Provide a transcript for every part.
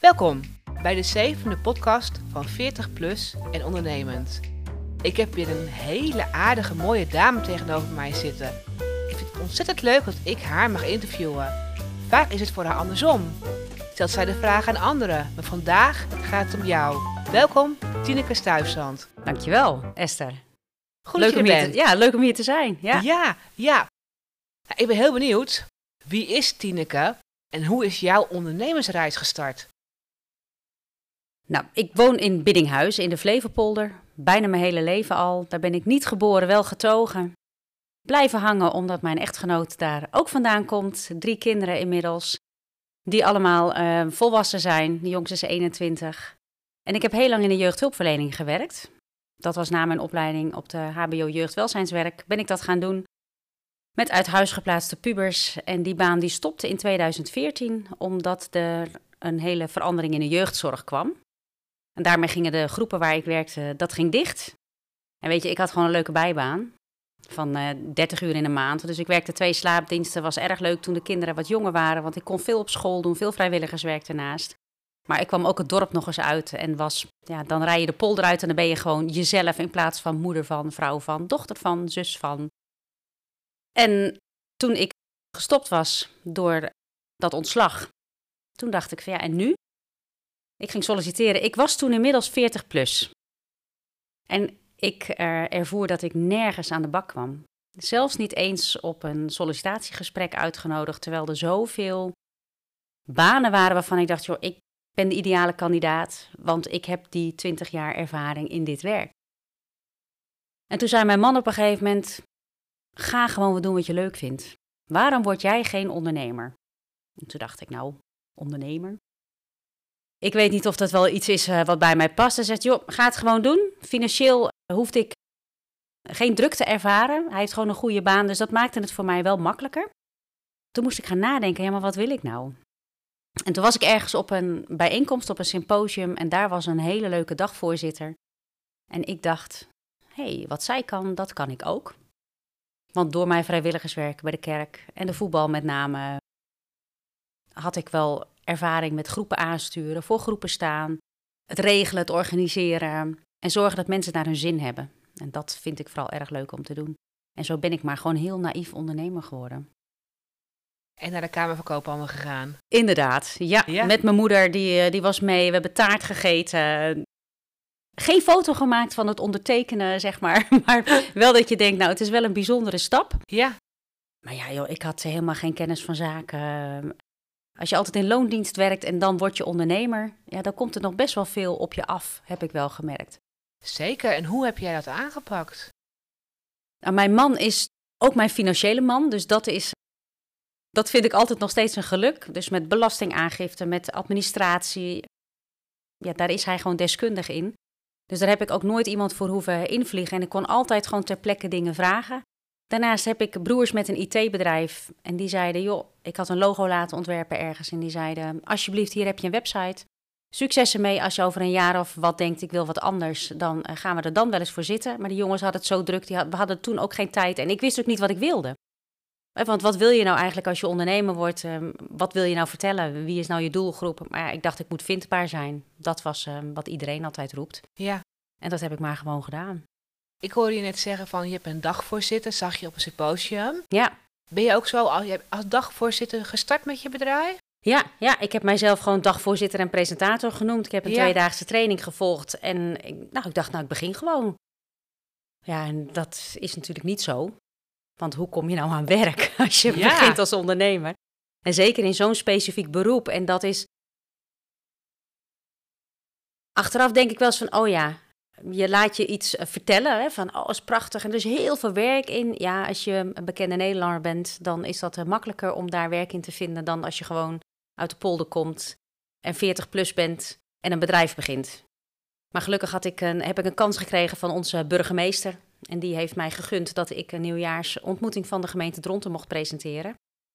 Welkom bij de zevende podcast van 40 Plus en Ondernemend. Ik heb weer een hele aardige mooie dame tegenover mij zitten. Ik vind het ontzettend leuk dat ik haar mag interviewen. Vaak is het voor haar andersom. Stelt zij de vraag aan anderen, maar vandaag gaat het om jou. Welkom, Tineke Stuifzand. Dankjewel, Esther. Goed leuk dat je er hier bent. te, ja, leuk om hier te zijn. Ja. ja. ja. Nou, ik ben heel benieuwd. Wie is Tineke en hoe is jouw ondernemersreis gestart? Nou, ik woon in Biddinghuis in de Flevopolder. Bijna mijn hele leven al. Daar ben ik niet geboren, wel getogen. Blijven hangen omdat mijn echtgenoot daar ook vandaan komt. Drie kinderen inmiddels. Die allemaal eh, volwassen zijn. De jongste is 21. En ik heb heel lang in de jeugdhulpverlening gewerkt. Dat was na mijn opleiding op de HBO Jeugdwelzijnswerk. Ben ik dat gaan doen. Met uit huis geplaatste pubers. En die baan die stopte in 2014 omdat er een hele verandering in de jeugdzorg kwam. En daarmee gingen de groepen waar ik werkte, dat ging dicht. En weet je, ik had gewoon een leuke bijbaan van eh 30 uur in een maand. Dus ik werkte twee slaapdiensten, was erg leuk toen de kinderen wat jonger waren, want ik kon veel op school doen, veel vrijwilligerswerk ernaast. Maar ik kwam ook het dorp nog eens uit en was, ja, dan rij je de polder uit en dan ben je gewoon jezelf in plaats van moeder van, vrouw van, dochter van, zus van. En toen ik gestopt was door dat ontslag, toen dacht ik ja, en nu? Ik ging solliciteren. Ik was toen inmiddels 40 plus. En ik eh, ervoer dat ik nergens aan de bak kwam. Zelfs niet eens op een sollicitatiegesprek uitgenodigd, terwijl er zoveel banen waren waarvan ik dacht, joh, ik ben de ideale kandidaat, want ik heb die 20 jaar ervaring in dit werk. En toen zei mijn man op een gegeven moment, ga gewoon wat doen wat je leuk vindt. Waarom word jij geen ondernemer? En toen dacht ik, nou, ondernemer? Ik weet niet of dat wel iets is eh, wat bij mij past. Hij zegt, joh, ga het gewoon doen. Financieel hoefde ik geen druk te ervaren. Hij heeft gewoon een goede baan, dus dat maakte het voor mij wel makkelijker. Toen moest ik gaan nadenken, ja, maar wat wil ik nou? En toen was ik ergens op een bijeenkomst, op een symposium, en daar was een hele leuke dagvoorzitter. En ik dacht, hé, hey, wat zij kan, dat kan ik ook. Want door mijn vrijwilligerswerk bij de kerk en de voetbal met name, had ik wel ervaring met groepen aansturen, voor groepen staan, het regelen, het organiseren en zorgen dat mensen naar hun zin hebben. En dat vind ik vooral erg leuk om te doen. En zo ben ik maar gewoon heel naïef ondernemer geworden. En naar de Kamer van Koophandel gegaan. Inderdaad, ja. Ja. Met mijn moeder, die, eh, die was mee. We hebben taart gegeten. Geen foto gemaakt van het ondertekenen, zeg maar. Maar wel dat je denkt, nou, het is wel een bijzondere stap. Ja, Maar ja, joh, ik had helemaal geen kennis van zaken. Als je altijd in loondienst werkt en dan word je ondernemer, ja, dan komt er nog best wel veel op je af, heb ik wel gemerkt. zeker. En hoe heb jij dat aangepakt? Nou, mijn man is ook mijn financiële man, dus dat is, dat vind ik altijd nog steeds een geluk. Dus met belastingaangifte, met administratie, ja, daar is hij gewoon deskundig in. Dus daar heb ik ook nooit iemand voor hoeven invliegen en ik kon altijd gewoon ter plekke dingen vragen. Daarnaast heb ik broers met een IT-bedrijf en die zeiden, joh, ik had een logo laten ontwerpen ergens en die zeiden, alsjeblieft, hier heb je een website. Succes ermee als je over een jaar of wat denkt, ik wil wat anders, dan eh, gaan we er dan wel eens voor zitten. Maar die jongens hadden het zo druk, die had- we hadden toen ook geen tijd en ik wist ook niet wat ik wilde. Eh, Want wat wil je nou eigenlijk als je ondernemer wordt? eh, wat wil je nou vertellen? Wie is nou je doelgroep? Maar ja, ik dacht, ik moet vindbaar zijn. Dat was eh, wat iedereen altijd roept. Ja. En dat heb ik maar gewoon gedaan. Ik hoorde je net zeggen van je hebt een dagvoorzitter, zag je op een symposium. Ja, Ben je ook zo als, als dagvoorzitter gestart met je bedrijf? Ja, ja, ik heb mijzelf gewoon dagvoorzitter en presentator genoemd. Ik heb een Ja. tweedaagse training gevolgd en ik, nou, ik dacht, nou, ik begin gewoon. Ja, en dat is natuurlijk niet zo. Want hoe kom je nou aan werk als je Ja. begint als ondernemer? En zeker in zo'n specifiek beroep. En dat is... Achteraf denk ik wel eens van, oh ja, je laat je iets eh, vertellen hè, van, oh, is prachtig. En er is heel veel werk in. Ja, als je een bekende Nederlander bent, dan is dat eh, makkelijker om daar werk in te vinden dan als je gewoon uit de polder komt en 40 plus bent en een bedrijf begint. Maar gelukkig had ik een, heb ik een kans gekregen van onze burgemeester. En die heeft mij gegund dat ik een nieuwjaarsontmoeting van de gemeente Dronten mocht presenteren.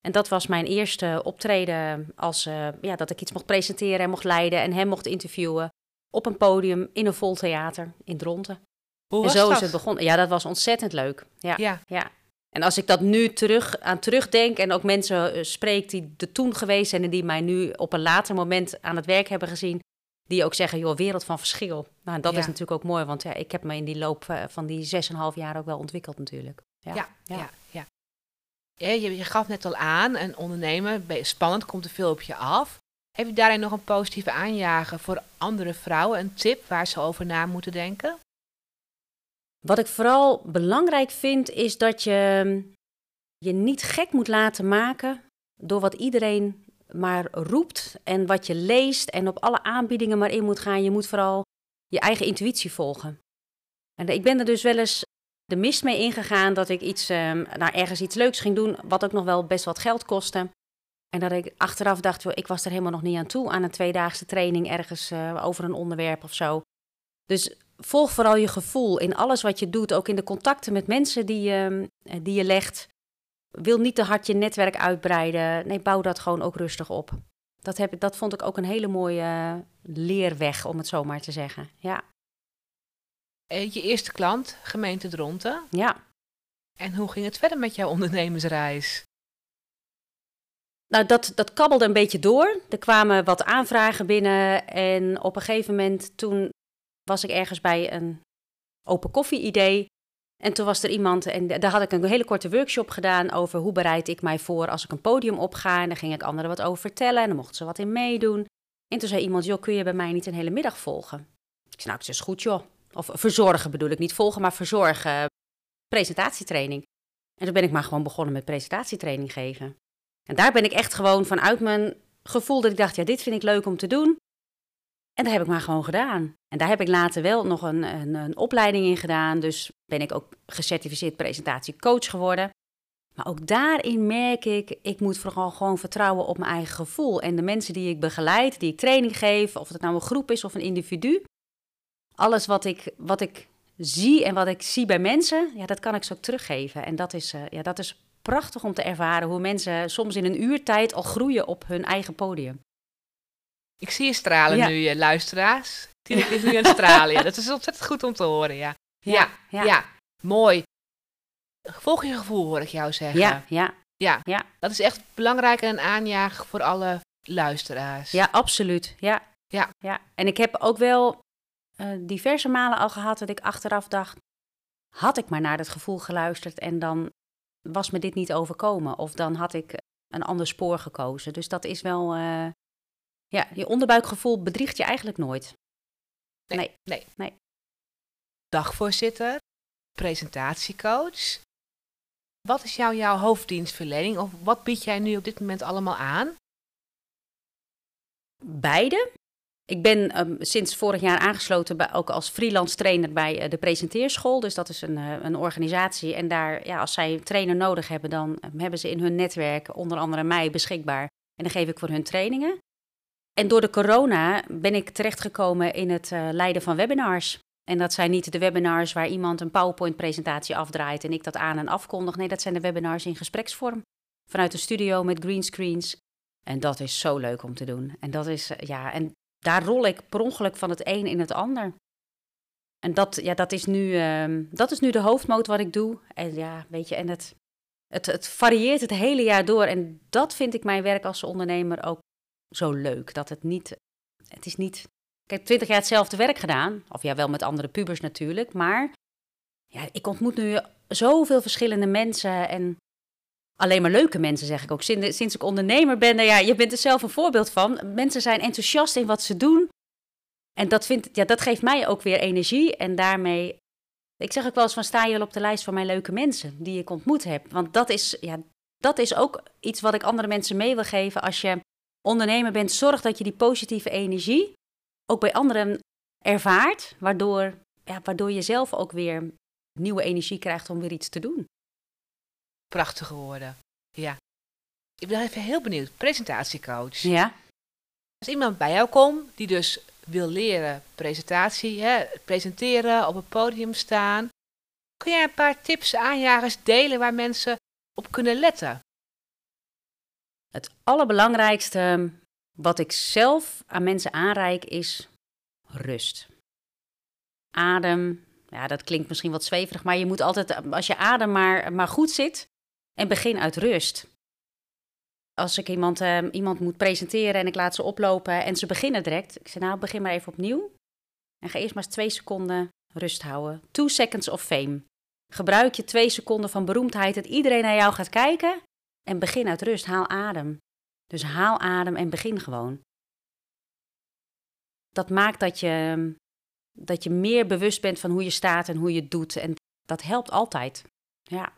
En dat was mijn eerste optreden als eh, ja, dat ik iets mocht presenteren en mocht leiden en hem mocht interviewen op een podium in een vol theater in Dronten. Hoe en was zo dat? is het begonnen. Ja, dat was ontzettend leuk. Ja, Ja. ja. En als ik dat nu terug, aan terugdenk en ook mensen uh, spreek die er toen geweest zijn en die mij nu op een later moment aan het werk hebben gezien, die ook zeggen, joh, wereld van verschil. Nou, dat is natuurlijk ook mooi, want ja, ik heb me in die loop uh, van die 6,5 jaar ook wel ontwikkeld natuurlijk. Ja, ja, ja. ja, ja. Je, je, gaf net al aan, een ondernemer, spannend, komt er veel op je af. Heb je daarin nog een positieve aanjager voor andere vrouwen, een tip waar ze over na moeten denken? Wat ik vooral belangrijk vind, is dat je je niet gek moet laten maken door wat iedereen maar roept en wat je leest en op alle aanbiedingen maar in moet gaan. Je moet vooral je eigen intuïtie volgen. En ik ben er dus wel eens de mist mee ingegaan dat ik iets, um, nou, ergens iets leuks ging doen, wat ook nog wel best wat geld kostte. En dat ik achteraf dacht, ik was er helemaal nog niet aan toe, aan een tweedaagse training ergens uh, over een onderwerp of zo. Dus volg vooral je gevoel in alles wat je doet, ook in de contacten met mensen die je, eh, die je legt. Wil niet te hard je netwerk uitbreiden. Nee, bouw dat gewoon ook rustig op. Dat, heb, dat vond ik ook een hele mooie leerweg, om het zo maar te zeggen. Ja. Eh, je eerste klant, gemeente Dronten. Ja. En hoe ging het verder met jouw ondernemersreis? Nou, dat, dat kabbelde een beetje door. Er kwamen wat aanvragen binnen. En op een gegeven moment, toen was ik ergens bij een open koffie-idee. En toen was er iemand, en daar had ik een hele korte workshop gedaan over hoe bereid ik mij voor als ik een podium opga. En dan ging ik anderen wat over vertellen en dan mochten ze wat in meedoen. En toen zei iemand, joh, kun je bij mij niet een hele middag volgen? Ik zei, nou, het is goed joh. Of verzorgen bedoel ik, niet volgen, maar verzorgen. Presentatietraining. En toen ben ik maar gewoon begonnen met presentatietraining geven. En daar ben ik echt gewoon vanuit mijn gevoel dat ik dacht, ja, dit vind ik leuk om te doen. En dat heb ik maar gewoon gedaan. En daar heb ik later wel nog een, een, een opleiding in gedaan. Dus ben ik ook gecertificeerd presentatiecoach geworden. Maar ook daarin merk ik, ik moet vooral gewoon vertrouwen op mijn eigen gevoel. En de mensen die ik begeleid, die ik training geef, of het nou een groep is of een individu. Alles wat ik, wat ik zie en wat ik zie bij mensen, ja, dat kan ik zo teruggeven. En dat is, uh, ja, dat is prachtig om te ervaren hoe mensen soms in een uurtijd al groeien op hun eigen podium. Ik zie je stralen nu, je luisteraars. Tineke is nu aan het stralen. Ja. Dat is ontzettend goed om te horen, ja. Ja, ja, ja. mooi. Volg je gevoel, hoor ik jou zeggen. Ja, ja. Ja, ja. dat is echt belangrijk en een aanjager voor alle luisteraars. Ja, absoluut. Ja. Ja. ja. En ik heb ook wel uh, diverse malen al gehad dat ik achteraf dacht... had ik maar naar dat gevoel geluisterd en dan was me dit niet overkomen. Of dan had ik een ander spoor gekozen. Dus dat is wel... Uh, ja, je onderbuikgevoel bedriegt je eigenlijk nooit. Nee, nee. nee. nee. Dagvoorzitter, presentatiecoach. Wat is jou, jouw hoofddienstverlening of wat bied jij nu op dit moment allemaal aan? Beide. Ik ben um, sinds vorig jaar aangesloten bij, ook als freelance trainer bij uh, de Presenteerschool. Dus dat is een, uh, een organisatie. En daar, ja, als zij een trainer nodig hebben, dan um, hebben ze in hun netwerk onder andere mij beschikbaar. En dan geef ik voor hun trainingen. En door de corona ben ik terechtgekomen in het uh, leiden van webinars. En dat zijn niet de webinars waar iemand een PowerPoint-presentatie afdraait en ik dat aan en afkondig. Nee, dat zijn de webinars in gespreksvorm. Vanuit de studio met greenscreens. En dat is zo leuk om te doen. En dat is, ja, en daar rol ik per ongeluk van het een in het ander. En dat, ja, dat, is nu, uh, dat is nu de hoofdmoot wat ik doe. En ja, weet je, en het, het, het varieert het hele jaar door. En dat vind ik mijn werk als ondernemer ook zo leuk. Dat het niet, het is niet, ik heb twintig jaar hetzelfde werk gedaan. Of ja, wel met andere pubers natuurlijk. Maar ja, ik ontmoet nu zoveel verschillende mensen en alleen maar leuke mensen, zeg ik ook. Sinds, sinds ik ondernemer ben, nou ja, je bent er zelf een voorbeeld van. Mensen zijn enthousiast in wat ze doen. En dat, vindt, ja, dat geeft mij ook weer energie. En daarmee, ik zeg ook wel eens van, sta je wel op de lijst van mijn leuke mensen die ik ontmoet heb. Want dat is, ja, dat is ook iets wat ik andere mensen mee wil geven. Als je ondernemer bent, zorg dat je die positieve energie ook bij anderen ervaart. Waardoor, ja, waardoor je zelf ook weer nieuwe energie krijgt om weer iets te doen prachtige woorden. Ja. Ik ben even heel benieuwd. Presentatiecoach. Ja. Als iemand bij jou komt die dus wil leren presentatie, hè, presenteren, op het podium staan. Kun jij een paar tips, aanjagers delen waar mensen op kunnen letten? Het allerbelangrijkste wat ik zelf aan mensen aanreik is rust. Adem, Ja, dat klinkt misschien wat zweverig, maar je moet altijd, als je adem maar, maar goed zit, en begin uit rust. Als ik iemand, uh, iemand moet presenteren en ik laat ze oplopen en ze beginnen direct. Ik zeg nou, begin maar even opnieuw. En ga eerst maar twee seconden rust houden. Two seconds of fame. Gebruik je twee seconden van beroemdheid dat iedereen naar jou gaat kijken. En begin uit rust. Haal adem. Dus haal adem en begin gewoon. Dat maakt dat je, dat je meer bewust bent van hoe je staat en hoe je het doet. En dat helpt altijd. Ja.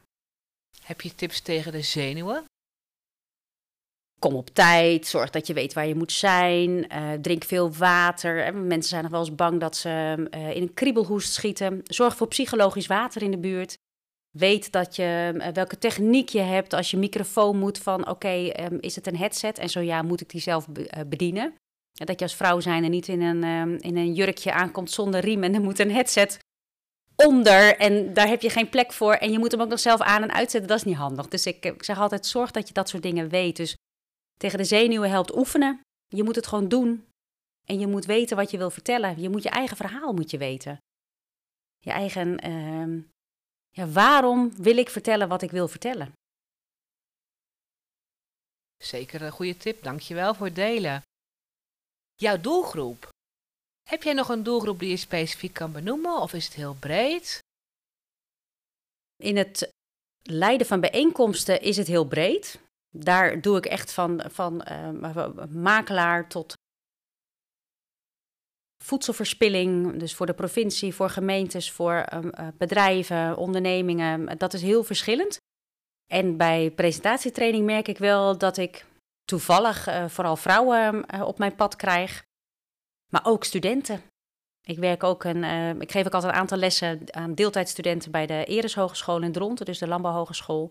Heb je tips tegen de zenuwen? Kom op tijd, zorg dat je weet waar je moet zijn, uh, drink veel water. Mensen zijn nog wel eens bang dat ze uh, in een kriebelhoest schieten. Zorg voor psychologisch water in de buurt. Weet dat je, welke techniek je hebt als je microfoon moet van oké, um, is het een headset? En zo ja, moet ik die zelf be bedienen? Dat je als vrouw zijn niet in een, um, in een jurkje aankomt zonder riem en er moet een headset onder en daar heb je geen plek voor. En je moet hem ook nog zelf aan en uitzetten, dat is niet handig. Dus ik, ik zeg altijd, zorg dat je dat soort dingen weet. Dus tegen de zenuwen helpt oefenen. Je moet het gewoon doen. En je moet weten wat je wil vertellen. Je moet je eigen verhaal moet je weten. Je eigen, uh, ja, waarom wil ik vertellen wat ik wil vertellen? Zeker een goede tip, dankjewel voor het delen. Jouw doelgroep. Heb jij nog een doelgroep die je specifiek kan benoemen of is het heel breed? In het leiden van bijeenkomsten is het heel breed. Daar doe ik echt van, van uh, makelaar tot voedselverspilling. Dus voor de provincie, voor gemeentes, voor uh, bedrijven, ondernemingen. Dat is heel verschillend. En bij presentatietraining merk ik wel dat ik toevallig uh, vooral vrouwen op mijn pad krijg. Maar ook studenten. Ik, werk ook een, uh, ik geef ook altijd een aantal lessen aan deeltijdstudenten bij de Eres Hogeschool in Dronten, dus de Landbouwhogeschool.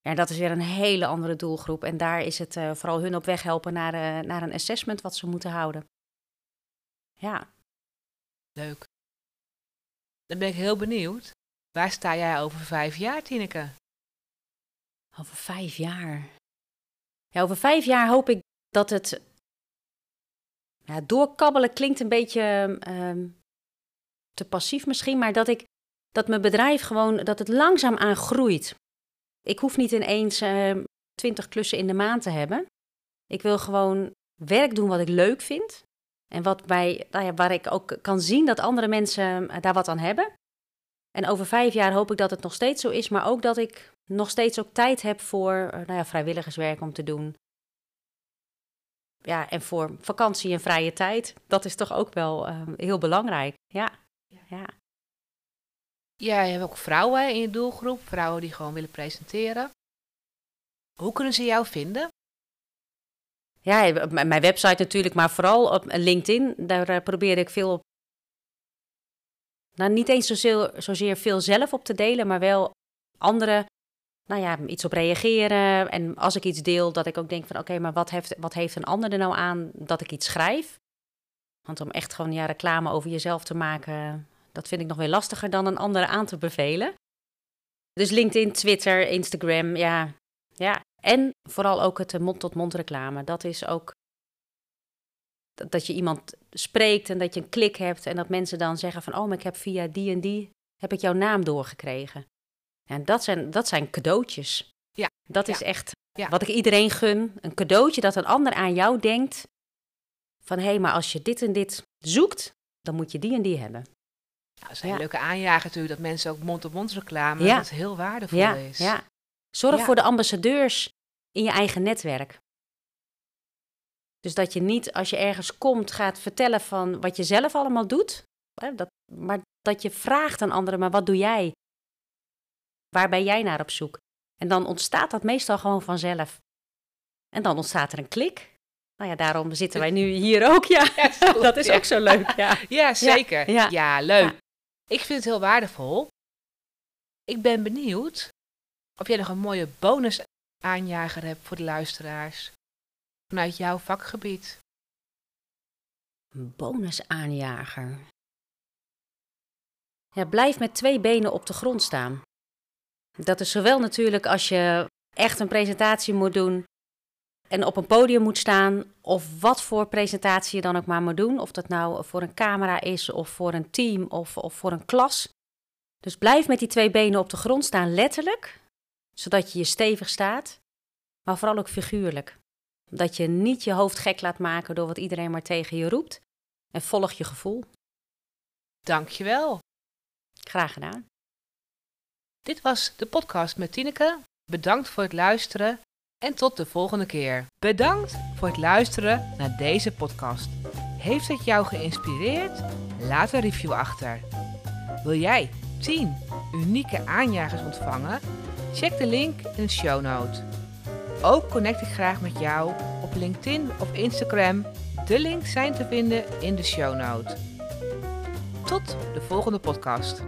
Ja, dat is weer een hele andere doelgroep. En daar is het uh, vooral hun op weg helpen naar, uh, naar een assessment wat ze moeten houden. Ja. Leuk. Dan ben ik heel benieuwd. Waar sta jij over vijf jaar, Tineke? Over vijf jaar. Ja, over vijf jaar hoop ik dat het. Ja, doorkabbelen klinkt een beetje uh, te passief misschien, maar dat ik dat mijn bedrijf gewoon dat het langzaam groeit. Ik hoef niet ineens uh, twintig klussen in de maand te hebben. Ik wil gewoon werk doen wat ik leuk vind. En wat bij, nou ja, waar ik ook kan zien dat andere mensen eh, daar wat aan hebben. En over vijf jaar hoop ik dat het nog steeds zo is, maar ook dat ik nog steeds ook tijd heb voor uh, nou ja, vrijwilligerswerk om te doen. Ja, en voor vakantie en vrije tijd. Dat is toch ook wel uh, heel belangrijk. Ja. ja. Ja, je hebt ook vrouwen in je doelgroep, vrouwen die gewoon willen presenteren. Hoe kunnen ze jou vinden? Ja, op mijn website natuurlijk, maar vooral op LinkedIn. Daar uh, probeer ik veel op. Nou, niet eens zozeer, zozeer veel zelf op te delen, maar wel anderen, nou ja, iets op reageren. En als ik iets deel, dat ik ook denk van, oké, maar wat heeft, wat heeft een ander er nou aan dat ik iets schrijf? Want om echt gewoon ja, reclame over jezelf te maken, dat vind ik nog weer lastiger dan een andere aan te bevelen. Dus LinkedIn, Twitter, Instagram, ja. ja. En vooral ook het mond-tot-mond reclame. Dat is ook dat je iemand spreekt en dat je een klik hebt en dat mensen dan zeggen van oh, maar ik heb via die en die heb ik jouw naam doorgekregen. En dat zijn, dat zijn cadeautjes. Ja. Dat is echt ja. wat ik iedereen gun. Een cadeautje dat een ander aan jou denkt. Van hé, hey, maar als je dit en dit zoekt, dan moet je die en die hebben. Nou, dat is een ja. leuke aanjager natuurlijk, dat mensen ook mond-op-mond reclame, dat heel waardevol ja. is. Ja. Zorg voor de ambassadeurs in je eigen netwerk. Dus dat je niet als je ergens komt gaat vertellen van wat je zelf allemaal doet, hè, dat, maar dat je vraagt aan anderen, maar wat doe jij? Waar ben jij naar op zoek? En dan ontstaat dat meestal gewoon vanzelf. En dan ontstaat er een klik. Nou ja, daarom zitten wij nu hier ook. Ja, ja dat is ook zo leuk. Ja, ja zeker. Ja, ja leuk. Ik vind het heel waardevol. Ik ben benieuwd of jij nog een mooie bonus aanjager hebt voor de luisteraars vanuit jouw vakgebied. Een bonusaanjager. Ja, blijf met twee benen op de grond staan. Dat is zowel natuurlijk als je echt een presentatie moet doen en op een podium moet staan, of wat voor presentatie je dan ook maar moet doen. Of dat nou voor een camera is, of voor een team, of, of voor een klas. Dus blijf met die twee benen op de grond staan, letterlijk, zodat je je stevig staat, maar vooral ook figuurlijk. Dat je niet je hoofd gek laat maken door wat iedereen maar tegen je roept en volg je gevoel. Dankjewel. Graag gedaan. Dit was de podcast met Tineke. Bedankt voor het luisteren en tot de volgende keer. Bedankt voor het luisteren naar deze podcast. Heeft het jou geïnspireerd? Laat een review achter. Wil jij 10 unieke aanjagers ontvangen? Check de link in de show note. Ook connect ik graag met jou op LinkedIn of Instagram. De links zijn te vinden in de show note. Tot de volgende podcast.